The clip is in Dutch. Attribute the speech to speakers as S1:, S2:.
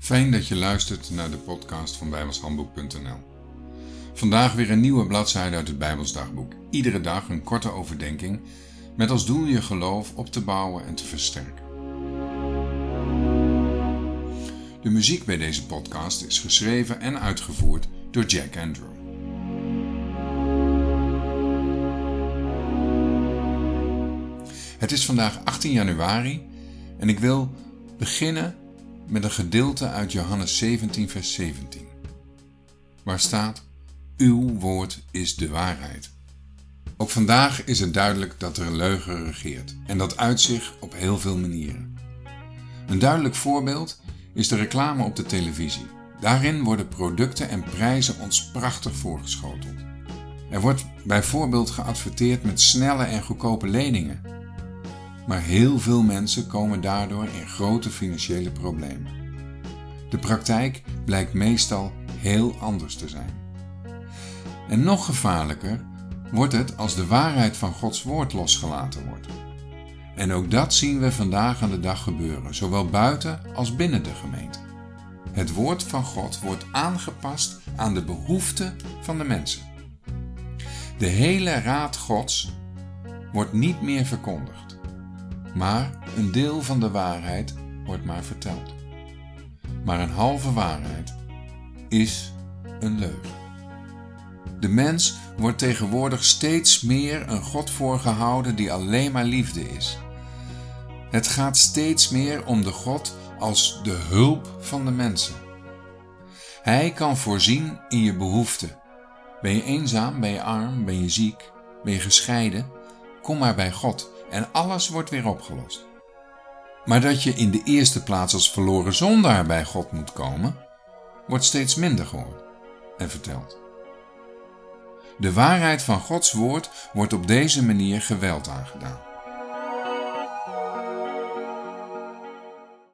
S1: Fijn dat je luistert naar de podcast van bijbelshandboek.nl. Vandaag weer een nieuwe bladzijde uit het Bijbelsdagboek. Iedere dag een korte overdenking met als doel je geloof op te bouwen en te versterken. De muziek bij deze podcast is geschreven en uitgevoerd door Jack Andrew. Het is vandaag 18 januari en ik wil beginnen met een gedeelte uit Johannes 17, vers 17, waar staat: Uw woord is de waarheid. Ook vandaag is het duidelijk dat er een leugen regeert en dat uit zich op heel veel manieren. Een duidelijk voorbeeld is de reclame op de televisie. Daarin worden producten en prijzen ons prachtig voorgeschoteld. Er wordt bijvoorbeeld geadverteerd met snelle en goedkope leningen maar heel veel mensen komen daardoor in grote financiële problemen. De praktijk blijkt meestal heel anders te zijn. En nog gevaarlijker wordt het als de waarheid van Gods woord losgelaten wordt. En ook dat zien we vandaag aan de dag gebeuren, zowel buiten als binnen de gemeente. Het woord van God wordt aangepast aan de behoeften van de mensen. De hele raad Gods wordt niet meer verkondigd maar een deel van de waarheid wordt maar verteld. Maar een halve waarheid is een leugen. De mens wordt tegenwoordig steeds meer een God voorgehouden die alleen maar liefde is. Het gaat steeds meer om de God als de hulp van de mensen. Hij kan voorzien in je behoeften. Ben je eenzaam, ben je arm, ben je ziek, ben je gescheiden? Kom maar bij God en alles wordt weer opgelost. Maar dat je in de eerste plaats als verloren zondaar bij God moet komen, wordt steeds minder gehoord en verteld. De waarheid van Gods woord wordt op deze manier geweld aangedaan.